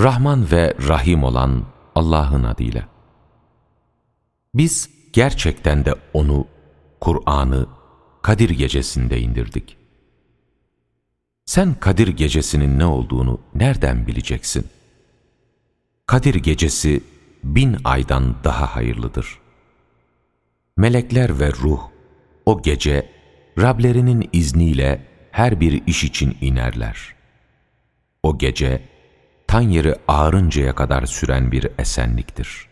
Rahman ve Rahim olan Allah'ın adıyla. Biz gerçekten de onu, Kur'an'ı Kadir gecesinde indirdik. Sen Kadir gecesinin ne olduğunu nereden bileceksin? Kadir gecesi bin aydan daha hayırlıdır. Melekler ve ruh o gece Rablerinin izniyle her bir iş için inerler. O gece tan yeri ağarıncaya kadar süren bir esenliktir.